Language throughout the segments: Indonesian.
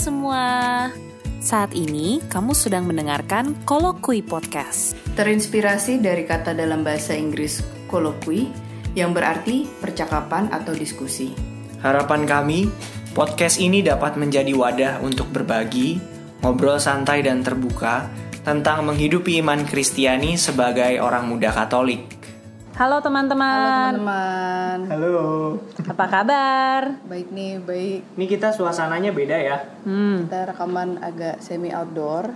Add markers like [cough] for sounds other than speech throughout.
semua. Saat ini kamu sedang mendengarkan Kolokui Podcast. Terinspirasi dari kata dalam bahasa Inggris kolokui yang berarti percakapan atau diskusi. Harapan kami, podcast ini dapat menjadi wadah untuk berbagi, ngobrol santai dan terbuka tentang menghidupi iman Kristiani sebagai orang muda Katolik. Halo teman-teman. Teman-teman, Halo. Apa kabar? baik nih, baik. Ini kita suasananya beda ya. Hmm. Kita rekaman agak semi outdoor.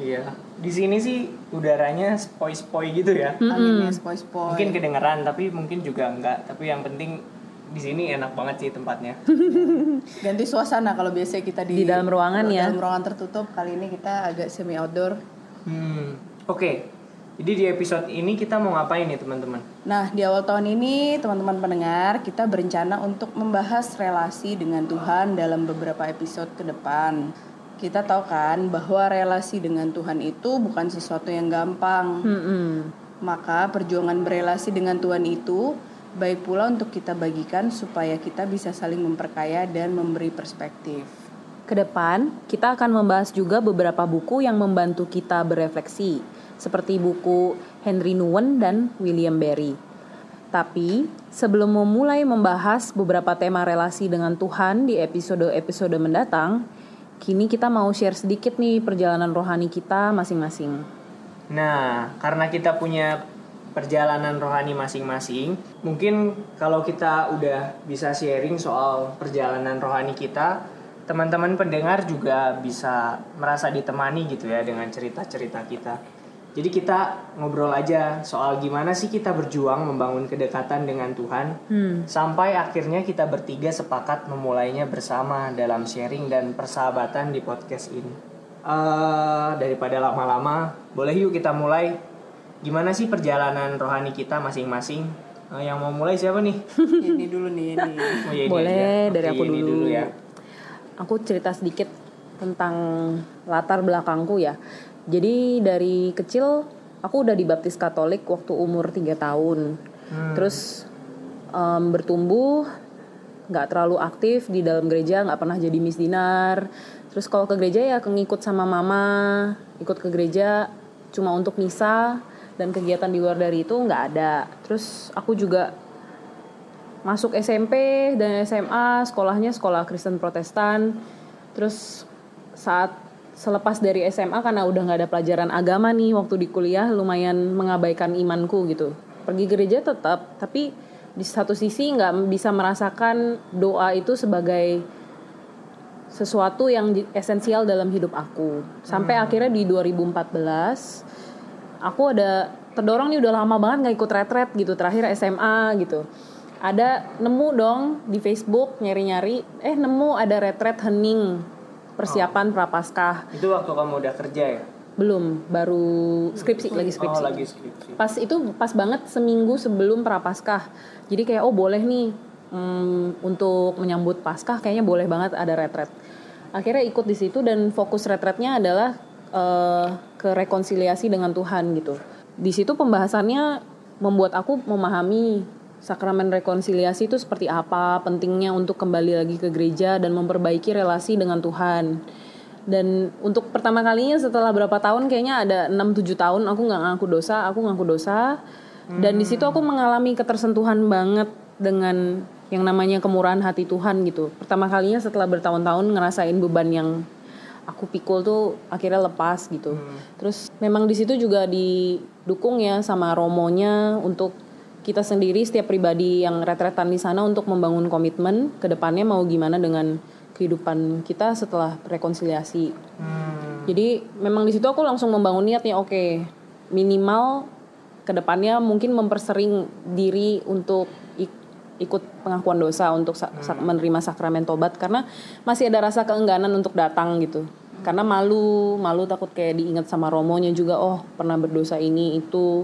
Iya. Di sini sih udaranya spoi-spoi gitu ya. Anginnya spoi-spoi. Mungkin kedengeran tapi mungkin juga enggak. Tapi yang penting di sini enak banget sih tempatnya. [laughs] ganti suasana kalau biasanya kita di, Di dalam ruangan kalau ya. Dalam ruangan tertutup. Kali ini kita agak semi outdoor. Hmm. Oke. Jadi di episode ini kita mau ngapain nih teman-teman? Nah, di awal tahun ini, teman-teman pendengar, kita berencana untuk membahas relasi dengan Tuhan dalam beberapa episode ke depan. Kita tahu kan bahwa relasi dengan Tuhan itu bukan sesuatu yang gampang. Mm-mm. Maka perjuangan berelasi dengan Tuhan itu baik pula untuk kita bagikan supaya kita bisa saling memperkaya dan memberi perspektif. Ke depan, kita akan membahas juga beberapa buku yang membantu kita berefleksi, seperti buku Henry Nouwen dan William Barry. Tapi, sebelum memulai membahas beberapa tema relasi dengan Tuhan di episode-episode mendatang, kini kita mau share sedikit nih perjalanan rohani kita masing-masing. Nah, karena kita punya perjalanan rohani masing-masing, mungkin kalau kita udah bisa sharing soal perjalanan rohani kita, teman-teman pendengar juga bisa merasa ditemani gitu ya dengan cerita-cerita kita. Jadi kita ngobrol aja soal gimana sih kita berjuang membangun kedekatan dengan Tuhan, sampai akhirnya kita bertiga sepakat memulainya bersama dalam sharing dan persahabatan di podcast ini. Eh, daripada lama-lama, boleh yuk kita mulai. Gimana sih perjalanan rohani kita masing-masing? Eh, yang mau mulai siapa nih? [laughs] ini dulu nih, ini. Oh, iya, ini Boleh, aja. dari Oke, aku ini dulu. ya. Aku cerita sedikit tentang latar belakangku ya. Jadi dari kecil aku udah dibaptis Katolik waktu umur 3 tahun. Terus em, bertumbuh nggak terlalu aktif di dalam gereja, nggak pernah jadi misdinar. Terus kalau ke gereja ya ngikut sama mama, ikut ke gereja cuma untuk misa dan kegiatan di luar dari itu nggak ada. Terus aku juga masuk SMP dan SMA sekolahnya sekolah Kristen Protestan terus saat selepas dari SMA karena udah nggak ada pelajaran agama nih waktu di kuliah lumayan mengabaikan imanku gitu. Pergi gereja tetap tapi di satu sisi nggak bisa merasakan doa itu sebagai sesuatu yang esensial dalam hidup aku. Sampai akhirnya di 2014 aku ada terdorong nih udah lama banget nggak ikut retret gitu terakhir SMA gitu. Ada nemu dong di Facebook nyari-nyari eh nemu ada retret hening persiapan prapaskah? Itu waktu kamu udah kerja ya? belum baru skripsi lagi skripsi. Oh, lagi skripsi. pas itu pas banget seminggu sebelum prapaskah. Jadi kayak oh boleh nih hmm, untuk menyambut paskah kayaknya boleh banget ada retret. Akhirnya ikut di situ dan fokus retretnya adalah eh, ke rekonsiliasi dengan Tuhan gitu. Di situ pembahasannya membuat aku memahami sakramen rekonsiliasi itu seperti apa pentingnya untuk kembali lagi ke gereja dan memperbaiki relasi dengan Tuhan? Dan untuk pertama kalinya setelah berapa tahun kayaknya ada 6-7 tahun aku nggak ngaku dosa aku ngaku dosa. Dan di situ aku mengalami ketersentuhan banget dengan yang namanya kemurahan hati Tuhan gitu. Pertama kalinya setelah bertahun-tahun ngerasain beban yang aku pikul tuh akhirnya lepas gitu. Terus memang di situ juga didukung ya sama romonya untuk kita sendiri setiap pribadi yang retretan di sana untuk membangun komitmen ke depannya mau gimana dengan kehidupan kita setelah rekonsiliasi. Jadi memang di situ aku langsung membangun niatnya oke minimal ke depannya mungkin mempersering diri untuk ik- ikut pengakuan dosa untuk sa- sa- menerima sakramen tobat karena masih ada rasa keengganan untuk datang gitu. Karena malu, malu takut kayak diingat sama romonya juga oh pernah berdosa ini itu.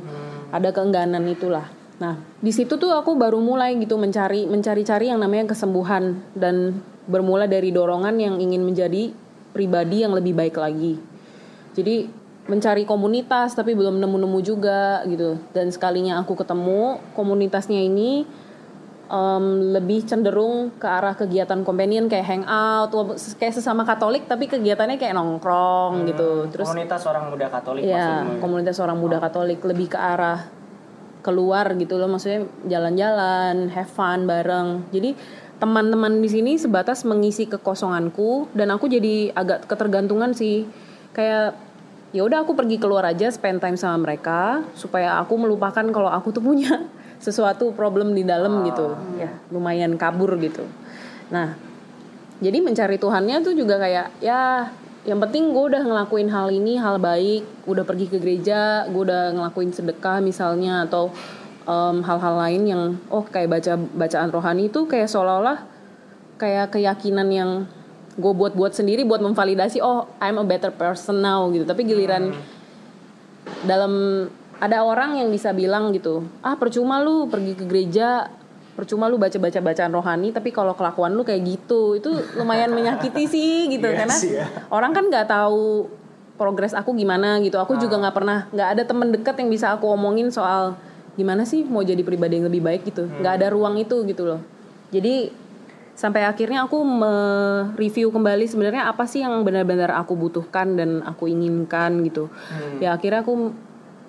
Ada keengganan itulah. Nah, di situ tuh aku baru mulai gitu mencari mencari-cari yang namanya kesembuhan dan bermula dari dorongan yang ingin menjadi pribadi yang lebih baik lagi. Jadi mencari komunitas tapi belum nemu-nemu juga gitu. Dan sekalinya aku ketemu komunitasnya ini em, lebih cenderung ke arah kegiatan companion kayak hangout, kayak sesama Katolik tapi kegiatannya kayak nongkrong gitu. Terus komunitas orang muda Katolik ya komunitas orang muda Katolik lebih ke arah keluar gitu loh, maksudnya jalan-jalan, have fun bareng. Jadi teman-teman di sini sebatas mengisi kekosonganku dan aku jadi agak ketergantungan sih. Kayak ya udah aku pergi keluar aja spend time sama mereka supaya aku melupakan kalau aku tuh punya [laughs] sesuatu problem di dalam gitu ya lumayan kabur gitu nah jadi mencari Tuhannya tuh juga kayak ya yang penting gue udah ngelakuin hal ini hal baik. Udah pergi ke gereja gue udah ngelakuin sedekah misalnya atau hal-hal lain yang oh kayak baca bacaan rohani itu kayak seolah-olah kayak keyakinan yang gue buat-buat sendiri buat memvalidasi oh I'm a better person now gitu. Tapi giliran dalam ada orang yang bisa bilang gitu ah percuma lu pergi ke gereja percuma lu baca-baca bacaan rohani tapi kalau kelakuan lu kayak gitu itu lumayan [laughs] menyakiti sih gitu. Iya karena sih ya. orang kan nggak tahu progres aku gimana gitu. Aku juga nggak pernah nggak ada temen dekat yang bisa aku omongin soal gimana sih mau jadi pribadi yang lebih baik gitu. Nggak ada ruang itu gitu loh. Jadi sampai akhirnya aku mereview kembali sebenarnya apa sih yang benar-benar aku butuhkan dan aku inginkan gitu. Ya akhirnya aku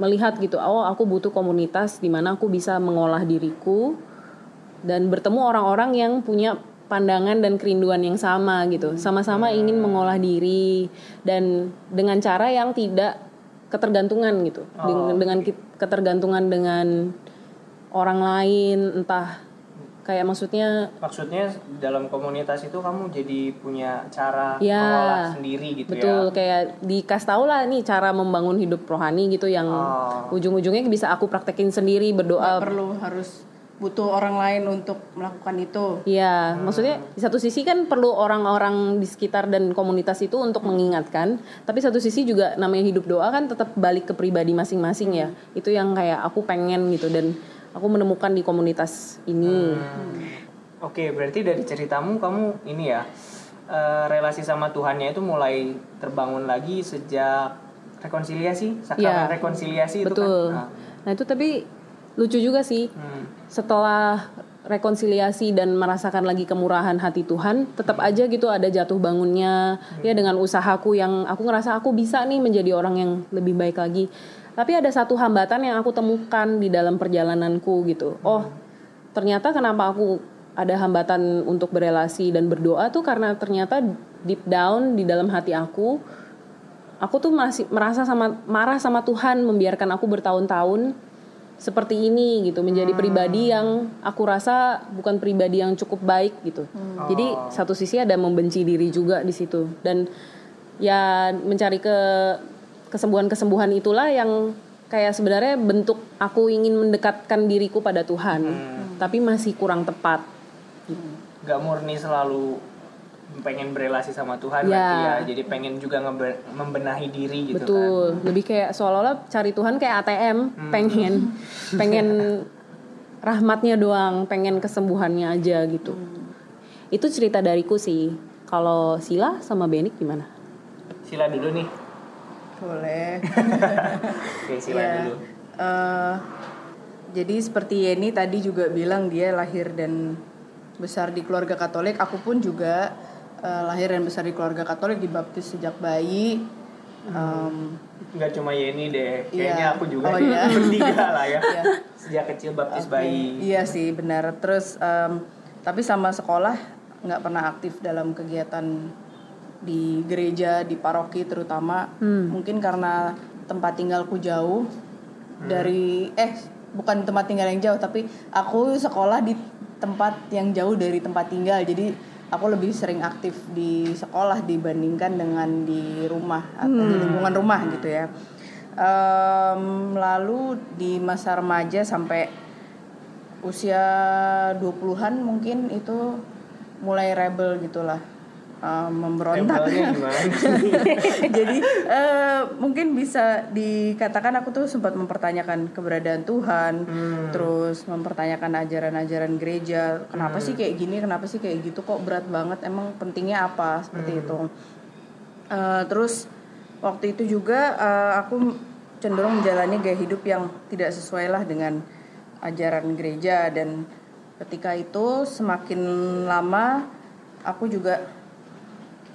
melihat gitu oh aku butuh komunitas di mana aku bisa mengolah diriku dan bertemu orang-orang yang punya pandangan dan kerinduan yang sama gitu. Sama-sama ingin mengolah diri dan dengan cara yang tidak ketergantungan gitu. Dengan, dengan ki- ketergantungan dengan orang lain entah kayak maksudnya Maksudnya dalam komunitas itu kamu jadi punya cara Ya, mengolah sendiri gitu betul. Ya. kayak dikasih tau lah nih cara membangun hidup rohani gitu yang Oh. ujung-ujungnya bisa aku praktekin sendiri berdoa. Nggak perlu harus butuh orang lain untuk melakukan itu. Iya, maksudnya di satu sisi kan perlu orang-orang di sekitar dan komunitas itu untuk mengingatkan, tapi satu sisi juga namanya hidup doa kan tetap balik ke pribadi masing-masing ya. Itu yang kayak aku pengen gitu dan aku menemukan di komunitas ini. Oke, berarti dari ceritamu kamu ini ya eh, relasi sama Tuhannya itu mulai terbangun lagi sejak rekonsiliasi, sakramen Iya, rekonsiliasi itu Betul. kan. Nah, Nah, itu tapi lucu juga sih. hmm. Setelah rekonsiliasi dan merasakan lagi kemurahan hati Tuhan, tetap aja gitu ada jatuh bangunnya. Ya dengan usahaku yang aku ngerasa aku bisa nih menjadi orang yang lebih baik lagi. Tapi ada satu hambatan yang aku temukan di dalam perjalananku gitu. Oh, ternyata kenapa aku ada hambatan untuk berelasi dan berdoa tuh karena ternyata deep down di dalam hati aku aku tuh masih merasa sama marah sama Tuhan membiarkan aku bertahun-tahun seperti ini gitu menjadi pribadi yang aku rasa bukan pribadi yang cukup baik gitu. Jadi satu sisi ada membenci diri juga di situ. Dan ya mencari ke kesembuhan-kesembuhan itulah yang kayak sebenarnya bentuk aku ingin mendekatkan diriku pada Tuhan, tapi masih kurang tepat. Gak murni selalu pengen berelasi sama Tuhan Ya. berarti ya. Jadi pengen juga membenahi diri gitu kan. Betul, lebih kayak seolah-olah cari Tuhan kayak ATM, pengen [laughs] pengen rahmatnya doang, pengen kesembuhannya aja gitu. Itu cerita dariku sih. Kalau Sila sama Benik gimana? Sila dulu nih. Boleh. [laughs] Oke, Sila Iya. dulu. Eh, jadi seperti Yeni tadi juga bilang dia lahir dan besar di keluarga Katolik. Aku pun juga eh, lahir dan besar di keluarga Katolik, dibaptis sejak bayi. Em, Nggak cuma Yeni deh, Iya. kayaknya aku juga Oh, iya. [laughs] bertiga lah ya. [laughs] Iya. Sejak kecil baptis Oke, bayi. Iya sih benar. Terus em, tapi sama sekolah nggak pernah aktif dalam kegiatan di gereja di paroki terutama. Mungkin karena tempat tinggalku jauh dari eh bukan tempat tinggal yang jauh tapi aku sekolah di tempat yang jauh dari tempat tinggal. Jadi aku lebih sering aktif di sekolah dibandingkan dengan di rumah atau di lingkungan rumah gitu ya. Em, lalu di masa remaja sampai usia 20-an mungkin itu mulai rebel gitulah eh, memberontak. [laughs] Jadi eh, mungkin bisa dikatakan aku tuh sempat mempertanyakan keberadaan Tuhan terus mempertanyakan ajaran-ajaran gereja. Kenapa sih kayak gini? Kenapa sih kayak gitu? Kok berat banget? Emang pentingnya apa? Seperti itu. Eh, terus waktu itu juga aku cenderung menjalani gaya hidup yang tidak sesuai lah dengan ajaran gereja. Dan ketika itu semakin lama aku juga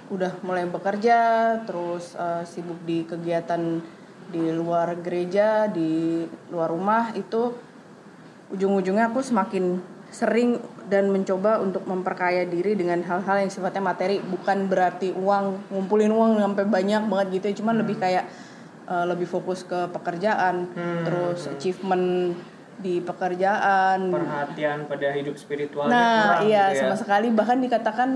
udah mulai bekerja terus eh, sibuk di kegiatan di luar gereja di luar rumah itu ujung-ujungnya aku semakin sering dan mencoba untuk memperkaya diri dengan hal-hal yang sifatnya materi. Bukan berarti uang ngumpulin uang sampai banyak banget gitu ya cuman lebih kayak eh, lebih fokus ke pekerjaan terus achievement di pekerjaan. Perhatian pada hidup spiritualnya nah kurang iya gitu ya. sama sekali. Bahkan dikatakan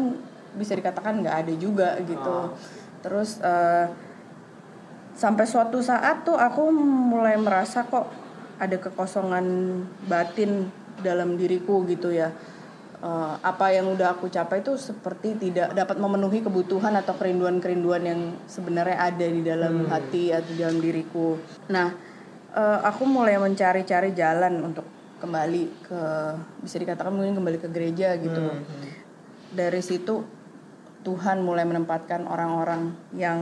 bisa dikatakan nggak ada juga gitu. Oh. terus eh, sampai suatu saat tuh aku mulai merasa kok ada kekosongan batin dalam diriku gitu ya. Eh, apa yang udah aku capai itu seperti tidak dapat memenuhi kebutuhan atau kerinduan-kerinduan yang sebenarnya ada di dalam hati atau di dalam diriku. Nah eh, aku mulai mencari-cari jalan untuk kembali ke bisa dikatakan mungkin kembali ke gereja gitu. Dari situ Tuhan mulai menempatkan orang-orang yang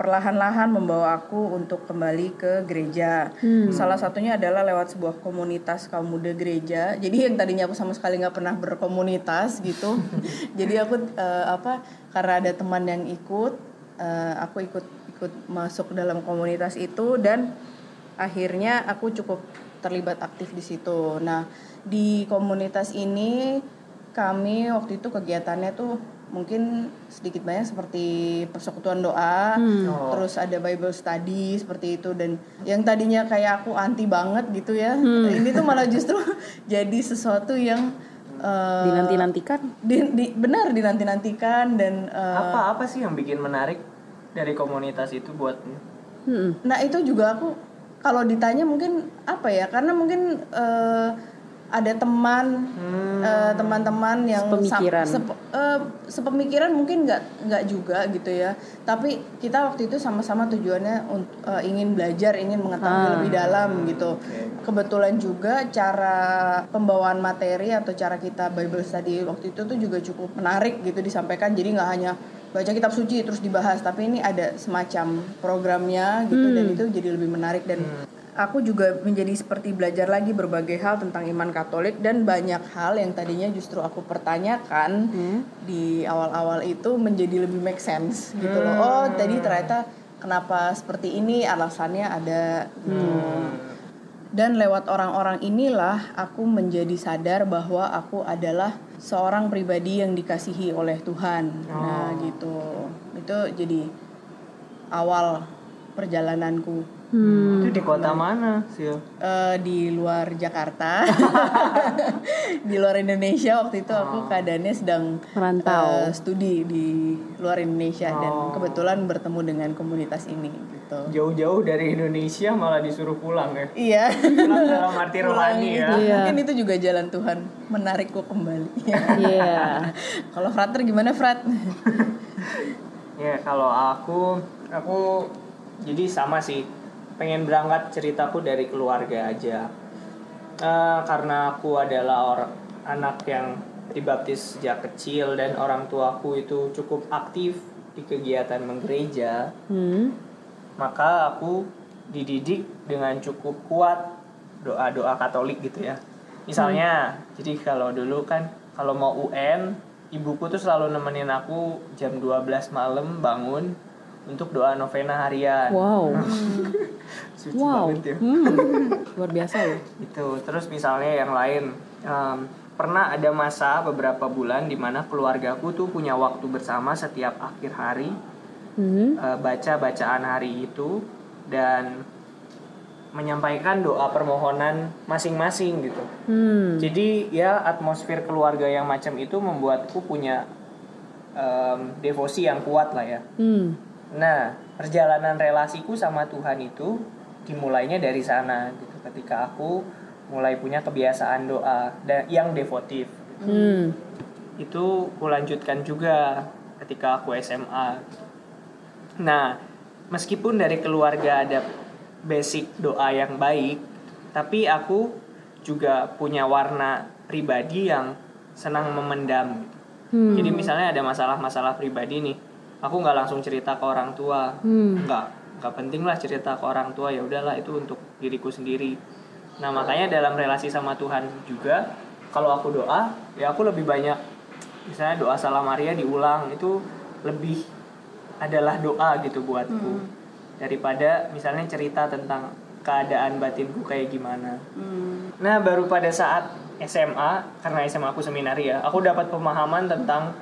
perlahan-lahan membawa aku untuk kembali ke gereja. Salah satunya adalah lewat sebuah komunitas kaum muda gereja. Jadi yang tadinya aku sama sekali nggak pernah berkomunitas gitu. [laughs] Jadi aku eh, apa karena ada teman yang ikut, eh, aku ikut ikut masuk dalam komunitas itu dan akhirnya aku cukup terlibat aktif di situ. Nah di komunitas ini kami waktu itu kegiatannya tuh mungkin sedikit banyak seperti persekutuan doa, Oh. terus ada Bible study seperti itu dan yang tadinya kayak aku anti banget gitu ya, ini tuh malah justru [laughs] jadi sesuatu yang eh, Dinanti-nantikan. di- di- benar dinanti-nantikan dan eh, apa apa sih yang bikin menarik dari komunitas itu buat Hmm. Nah itu juga aku kalau ditanya mungkin apa ya karena mungkin eh, ada teman eh, teman-teman yang Sepemikiran. sep- eh, sepemikiran mungkin nggak nggak juga gitu ya. Tapi kita waktu itu sama-sama tujuannya untuk ingin belajar ingin mengetahui Ah. lebih dalam gitu. Kebetulan juga cara pembawaan materi atau cara kita Bible study waktu itu tuh juga cukup menarik gitu disampaikan. Jadi nggak hanya baca kitab suci terus dibahas tapi ini ada semacam programnya gitu. Dan itu jadi lebih menarik dan aku juga menjadi seperti belajar lagi berbagai hal tentang iman Katolik dan banyak hal yang tadinya justru aku pertanyakan di awal-awal itu menjadi lebih make sense gitu loh. Oh tadi ternyata kenapa seperti ini? Alasannya ada gitu. Dan lewat orang-orang inilah aku menjadi sadar bahwa aku adalah seorang pribadi yang dikasihi oleh Tuhan. Nah, gitu. Itu jadi awal perjalananku itu di kota mana sih Eh, di luar Jakarta. [laughs] di luar Indonesia waktu itu aku keadaannya sedang Merantau. eh, studi di luar Indonesia dan Oh. kebetulan bertemu dengan komunitas ini gitu. jauh-jauh dari Indonesia malah disuruh pulang ya Iya. pulang dalam arti [laughs] Pulang rohani ya Iya. Mungkin itu juga jalan Tuhan menarikku kembali. Iya. [laughs] Kalau Frater gimana Frat? Ya kalau aku aku jadi sama sih pengen berangkat ceritaku dari keluarga aja Eh, karena aku adalah orang anak yang dibaptis sejak kecil dan orang tuaku itu cukup aktif di kegiatan menggereja Hmm. maka aku dididik dengan cukup kuat doa-doa Katolik gitu ya. Misalnya, jadi kalau dulu kan kalau mau UN, ibuku tuh selalu nemenin aku jam 12 malam bangun untuk doa novena harian. Wow. [laughs] Suci Wow. banget ya. Hmm. [laughs] Luar biasa loh. Itu. Terus misalnya yang lain, em, pernah ada masa beberapa bulan di mana keluargaku tuh punya waktu bersama setiap akhir hari Hmm. eh, baca bacaan hari itu dan menyampaikan doa permohonan masing-masing gitu. Hmm. Jadi ya atmosfer keluarga yang macam itu membuatku punya em, devosi yang kuat lah ya. Hmm. Nah perjalanan relasiku sama Tuhan itu dimulainya dari sana gitu. Ketika aku mulai punya kebiasaan doa dan yang devotif Hmm. itu kulanjutkan juga ketika aku SMA. Nah, meskipun dari keluarga ada basic doa yang baik, tapi aku juga punya warna pribadi yang senang memendam. Hmm. Jadi misalnya ada masalah-masalah pribadi nih, aku nggak langsung cerita ke orang tua, Hmm. nggak nggak penting lah cerita ke orang tua ya udahlah itu untuk diriku sendiri. Nah makanya dalam relasi sama Tuhan juga kalau aku doa ya aku lebih banyak misalnya doa salam Maria diulang itu lebih adalah doa gitu buatku daripada misalnya cerita tentang keadaan batinku kayak gimana Hmm. Nah, baru pada saat SMA, karena SMA aku seminari ya, aku dapat pemahaman tentang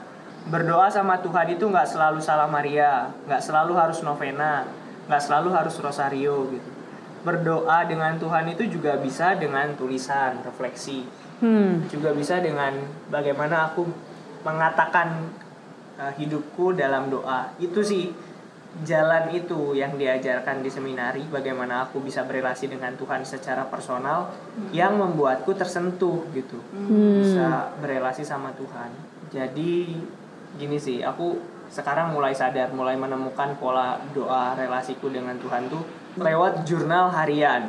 berdoa sama Tuhan itu nggak selalu salam Maria, nggak selalu harus novena, nggak selalu harus rosario gitu. Berdoa dengan Tuhan itu juga bisa dengan tulisan, refleksi, Hmm. juga bisa dengan bagaimana aku mengatakan uh, hidupku dalam doa. Itu sih jalan itu yang diajarkan di seminari bagaimana aku bisa berrelasi dengan Tuhan secara personal yang membuatku tersentuh gitu. Bisa berrelasi sama Tuhan. Jadi gini sih, aku sekarang mulai sadar, mulai menemukan pola doa relasiku dengan Tuhan tuh lewat jurnal harian.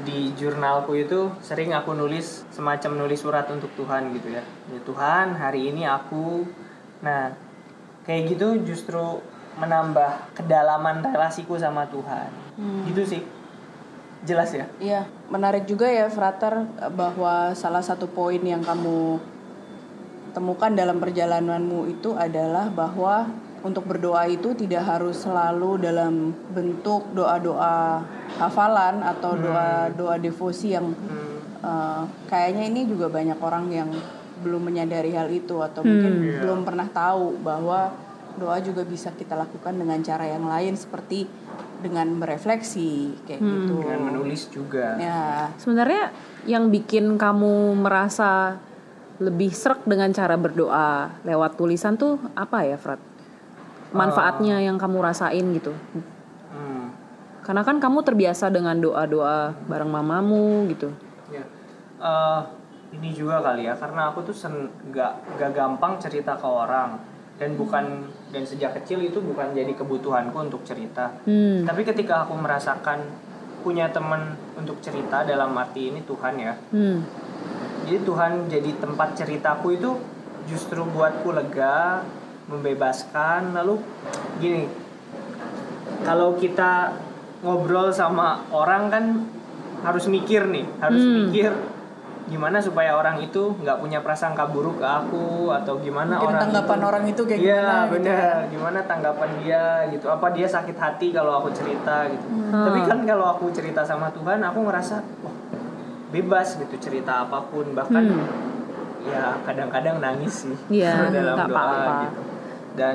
Di jurnalku itu sering aku nulis semacam nulis surat untuk Tuhan gitu ya. ya Tuhan hari ini aku. Nah kayak gitu justru menambah kedalaman relasiku sama Tuhan. Gitu sih. Jelas ya? Iya, menarik juga ya Frater bahwa salah satu poin yang kamu temukan dalam perjalananmu itu adalah bahwa untuk berdoa itu tidak harus selalu dalam bentuk doa-doa hafalan atau doa-doa devosi yang Hmm, eh, kayaknya ini juga banyak orang yang belum menyadari hal itu atau mungkin Iya. belum pernah tahu bahwa doa juga bisa kita lakukan dengan cara yang lain seperti dengan berefleksi kayak gitu. dengan menulis juga. Ya, Sebenarnya yang bikin kamu merasa lebih serak dengan cara berdoa lewat tulisan tuh apa ya, Frat? Manfaatnya yang kamu rasain gitu. Hmm, Karena kan kamu terbiasa dengan doa-doa bareng mamamu gitu. ya. Eh, ini juga kali ya karena aku tuh sen nggak nggak gampang cerita ke orang dan bukan dan sejak kecil itu bukan jadi kebutuhanku untuk cerita Hmm. Tapi ketika aku merasakan punya teman untuk cerita dalam arti ini Tuhan ya. Hmm. Jadi Tuhan jadi tempat ceritaku itu justru buatku lega, membebaskan. Lalu gini, kalau kita ngobrol sama orang kan harus mikir nih, harus Hmm. mikir gimana supaya orang itu nggak punya prasangka buruk ke aku atau gimana mungkin orang tanggapan itu- orang itu kayak Iya gimana gitu benar. Gimana tanggapan dia gitu? Apa dia sakit hati kalau aku cerita gitu? Hmm. Tapi kan kalau aku cerita sama Tuhan, aku ngerasa wah bebas gitu cerita apa pun bahkan Hmm. ya kadang-kadang nangis sih Iya, [laughs] dalam doa apa-apa. gitu. Dan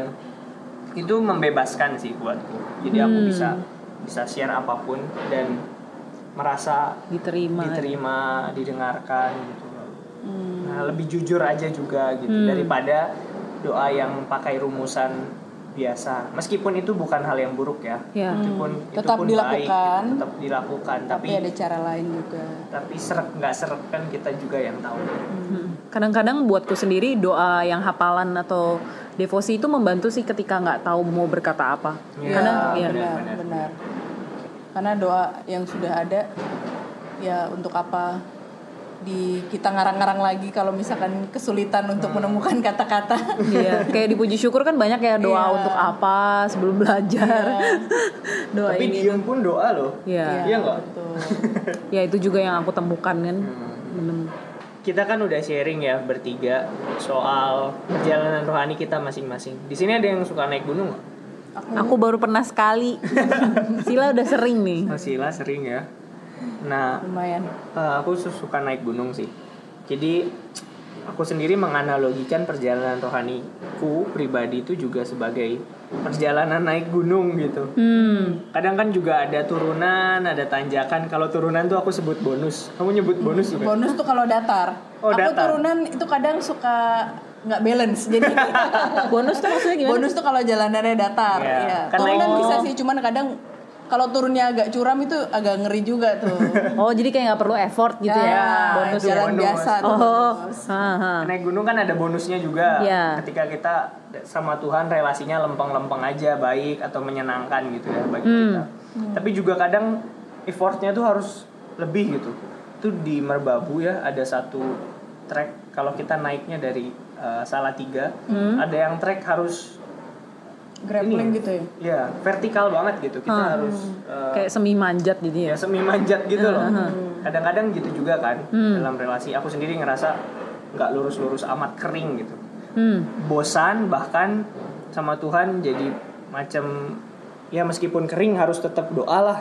itu membebaskan sih buatku. Jadi aku Hmm. bisa bisa share apa pun dan merasa Diterima. diterima, didengarkan gitu. Hmm. Nah, lebih jujur aja juga gitu Hmm. daripada doa yang pakai rumusan biasa. Meskipun itu bukan hal yang buruk ya. Ya. Itu pun itu Tetap pun dilakukan. baik, tetap dilakukan. tapi Tapi ada cara lain juga. tapi serak nggak serak kan kita juga yang tahu. Hmm. Kadang-kadang buatku sendiri doa yang hafalan atau devosi itu membantu sih ketika nggak tahu mau berkata apa. Iya, Karena Ya, ya, benar, benar. benar. Karena doa yang sudah ada ya untuk apa di kita ngarang-ngarang lagi kalau misalkan kesulitan untuk menemukan kata-kata. Iya, kayak dipuji syukur kan banyak ya doa Iya. untuk apa sebelum belajar. [laughs] doa Tapi ini. diem pun doa loh. Iya. Iya nggak? Betul. [laughs] Ya itu juga yang aku temukan kan. Hmm. Kita kan udah sharing ya bertiga soal perjalanan rohani kita masing-masing. Di sini ada yang suka naik gunung nggak? Aku baru pernah sekali. [laughs] Sila udah sering nih. Oh, Sila sering ya. Nah, Lumayan. Eh, aku su- suka naik gunung sih. Jadi aku sendiri menganalogikan perjalanan rohaniku pribadi itu juga sebagai perjalanan naik gunung gitu. Hmm. Kadang kan juga ada turunan, ada tanjakan. Kalau turunan tuh aku sebut bonus. Kamu nyebut bonus juga? Bonus tuh kalau datar. Oh, Aku datar. turunan itu kadang suka nggak balance. Jadi [laughs] [laughs] Bonus tuh maksudnya gimana? bonus tuh kalau jalanannya datar. Iya. Ya. Kan Turunan naik- bisa sih, cuman kadang kalau turunnya agak curam itu agak ngeri juga tuh. [laughs] Oh jadi kayak nggak perlu effort gitu ya? Ya, Bonus itu jalan bonus. biasa tuh. Oh, bonus. ha, ha. Naik gunung kan ada bonusnya juga. Iya. Ketika kita sama Tuhan relasinya lempeng-lempeng aja, baik atau menyenangkan gitu ya bagi Hmm. kita. Tapi juga kadang effortnya tuh harus lebih gitu. Itu di Merbabu ya ada satu trek kalau kita naiknya dari uh, Salatiga, Hmm. ada yang trek harus Grappling gitu ya. ya vertikal banget gitu. Kita Ah. harus uh, Kayak semi manjat gitu ya? ya semi manjat gitu loh. Uh-huh. Kadang-kadang gitu juga kan Hmm. dalam relasi. Aku sendiri ngerasa nggak lurus-lurus amat kering gitu Hmm. bosan bahkan sama Tuhan jadi macam ya meskipun kering harus tetap doa lah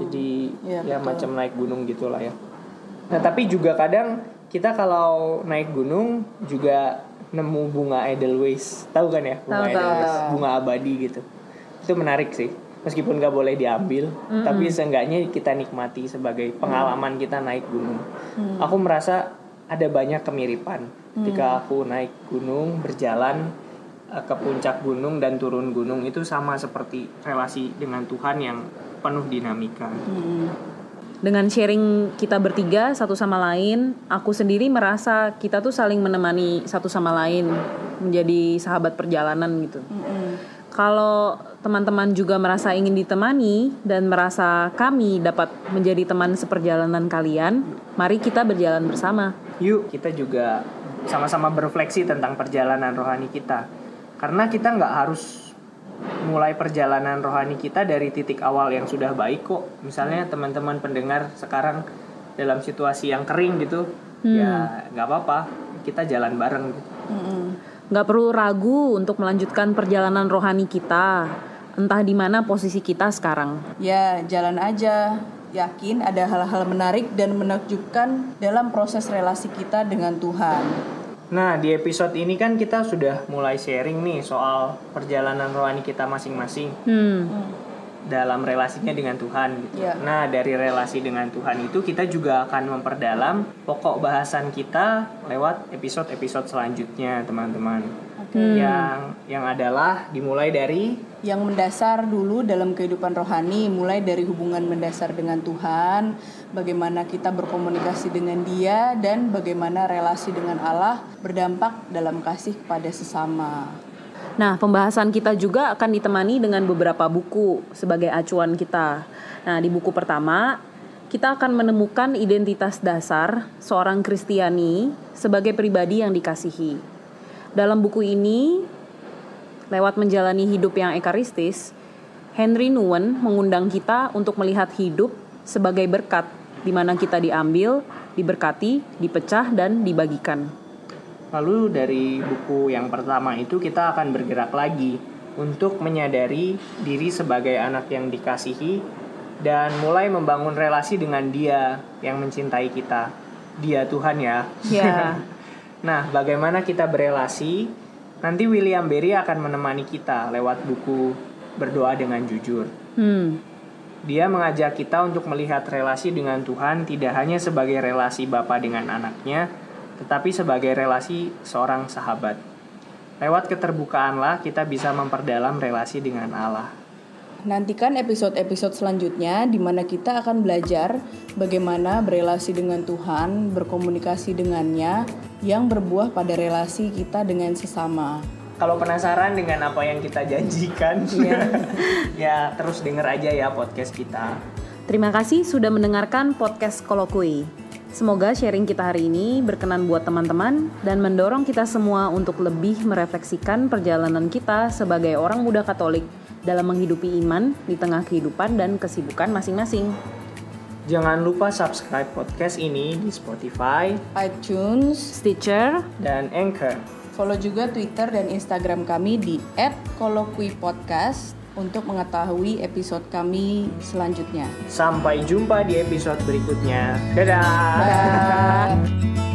jadi Iya, ya betul. macam naik gunung gitulah ya nah tapi juga kadang kita kalau naik gunung juga nemu bunga edelweiss. Tahu kan ya? Bunga Tahu, tahu, edelweiss. tahu. bunga abadi gitu. Itu menarik sih. Meskipun nggak boleh diambil tapi seenggaknya kita nikmati sebagai pengalaman kita naik gunung. Aku merasa ada banyak kemiripan. Ketika aku naik gunung berjalan eh, ke puncak gunung dan turun gunung itu sama seperti relasi dengan Tuhan yang penuh dinamika Dengan sharing kita bertiga satu sama lain, aku sendiri merasa kita tuh saling menemani satu sama lain menjadi sahabat perjalanan gitu. Kalau teman-teman juga merasa ingin ditemani dan merasa kami dapat menjadi teman seperjalanan kalian, mari kita berjalan bersama. Yuk kita juga sama-sama berefleksi tentang perjalanan rohani kita. Karena kita nggak harus mulai perjalanan rohani kita dari titik awal yang sudah baik kok. Misalnya teman-teman pendengar sekarang dalam situasi yang kering gitu, ya nggak apa-apa, kita jalan bareng. Gitu. Nggak perlu ragu untuk melanjutkan perjalanan rohani kita, entah di mana posisi kita sekarang. Ya, jalan aja. Yakin ada hal-hal menarik dan menakjubkan dalam proses relasi kita dengan Tuhan. Nah di episode ini kan kita sudah mulai sharing nih soal perjalanan rohani kita masing-masing. Hmm. dalam relasinya dengan Tuhan gitu. Iya. Nah, dari relasi dengan Tuhan itu kita juga akan memperdalam pokok bahasan kita lewat episode-episode selanjutnya, teman-teman. Yang yang adalah dimulai dari yang mendasar dulu dalam kehidupan rohani mulai dari hubungan mendasar dengan Tuhan, bagaimana kita berkomunikasi dengan Dia dan bagaimana relasi dengan Allah berdampak dalam kasih kepada sesama. Nah, pembahasan kita juga akan ditemani dengan beberapa buku sebagai acuan kita. Nah, di buku pertama, kita akan menemukan identitas dasar seorang Kristiani sebagai pribadi yang dikasihi. Dalam buku ini, lewat menjalani hidup yang ekaristis, Henry Nguyen mengundang kita untuk melihat hidup sebagai berkat di mana kita diambil, diberkati, dipecah, dan dibagikan. lalu dari buku yang pertama itu kita akan bergerak lagi untuk menyadari diri sebagai anak yang dikasihi dan mulai membangun relasi dengan Dia yang mencintai kita. Dia Tuhan ya. Ya. [laughs] Nah, bagaimana kita berelasi? Nanti William Berry akan menemani kita lewat buku Berdoa dengan Jujur. Hmm. Dia mengajak kita untuk melihat relasi dengan Tuhan tidak hanya sebagai relasi bapa dengan anaknya, tetapi sebagai relasi seorang sahabat. Lewat keterbukaanlah kita bisa memperdalam relasi dengan Allah. Nantikan episode-episode selanjutnya di mana kita akan belajar bagaimana berelasi dengan Tuhan, berkomunikasi dengannya yang berbuah pada relasi kita dengan sesama. Kalau penasaran dengan apa yang kita janjikan, [laughs] ya terus denger aja ya podcast kita. Terima kasih sudah mendengarkan podcast Kolokui. Semoga sharing kita hari ini berkenan buat teman-teman dan mendorong kita semua untuk lebih merefleksikan perjalanan kita sebagai orang muda Katolik dalam menghidupi iman di tengah kehidupan dan kesibukan masing-masing. Jangan lupa subscribe podcast ini di Spotify iTunes, Stitcher, dan Anchor. follow juga Twitter dan Instagram kami di @kolokuipodcast untuk mengetahui episode kami selanjutnya. Sampai jumpa di episode berikutnya. Dadah. Dadah.